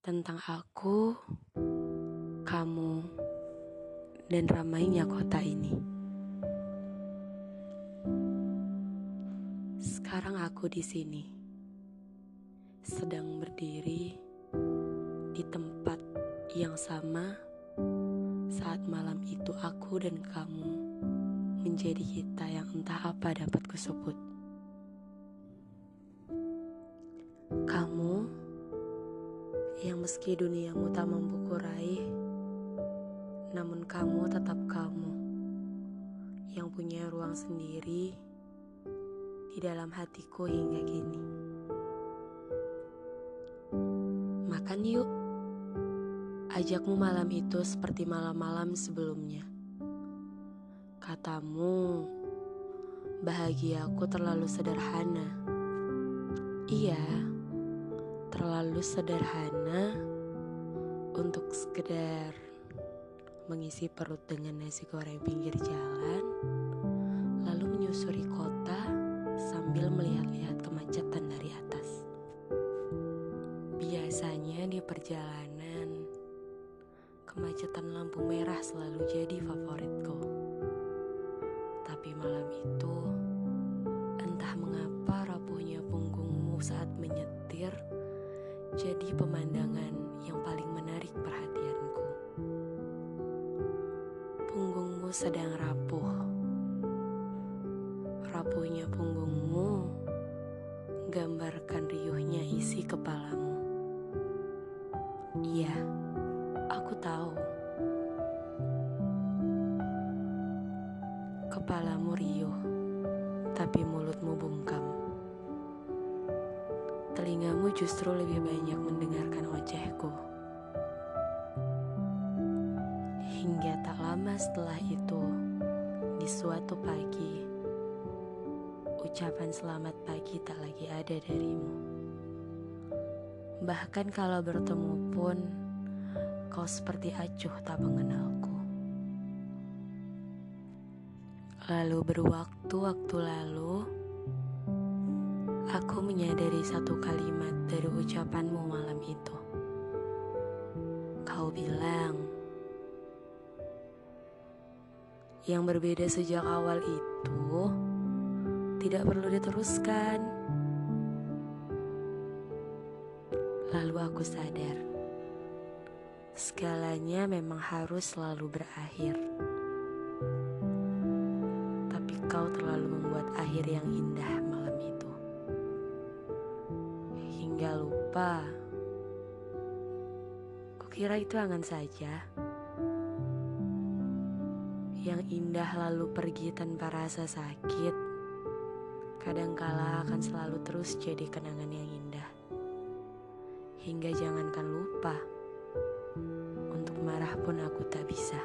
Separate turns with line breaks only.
tentang aku, kamu, dan ramainya kota ini. Sekarang aku di sini, sedang berdiri di tempat yang sama saat malam itu aku dan kamu menjadi kita yang entah apa dapat kusebut. Meski duniamu tak mampu kurai, namun kamu tetap kamu yang punya ruang sendiri di dalam hatiku hingga kini. Makan yuk, ajakmu malam itu seperti malam-malam sebelumnya. Katamu, bahagiaku terlalu sederhana. Iya terlalu sederhana untuk sekedar mengisi perut dengan nasi goreng pinggir jalan, lalu menyusuri kota sambil melihat-lihat kemacetan dari atas. Biasanya di perjalanan, kemacetan lampu merah selalu jadi favoritku. Tapi malam itu, entah mengapa rapuhnya punggungmu saat menyetir jadi pemandangan yang paling menarik perhatianku. Punggungmu sedang rapuh. Rapuhnya punggungmu gambarkan riuhnya isi kepalamu. Iya, aku tahu. Kepalamu riuh, tapi mulutmu telingamu justru lebih banyak mendengarkan ojehku. Hingga tak lama setelah itu, di suatu pagi, ucapan selamat pagi tak lagi ada darimu. Bahkan kalau bertemu pun, kau seperti acuh tak mengenalku. Lalu berwaktu-waktu lalu, Aku menyadari satu kalimat dari ucapanmu malam itu. Kau bilang, yang berbeda sejak awal itu tidak perlu diteruskan. Lalu aku sadar, segalanya memang harus selalu berakhir. Tapi kau terlalu membuat akhir yang indah malam itu hingga lupa. Kukira itu angan saja. Yang indah lalu pergi tanpa rasa sakit. Kadangkala akan selalu terus jadi kenangan yang indah. Hingga jangankan lupa. Untuk marah pun aku tak bisa.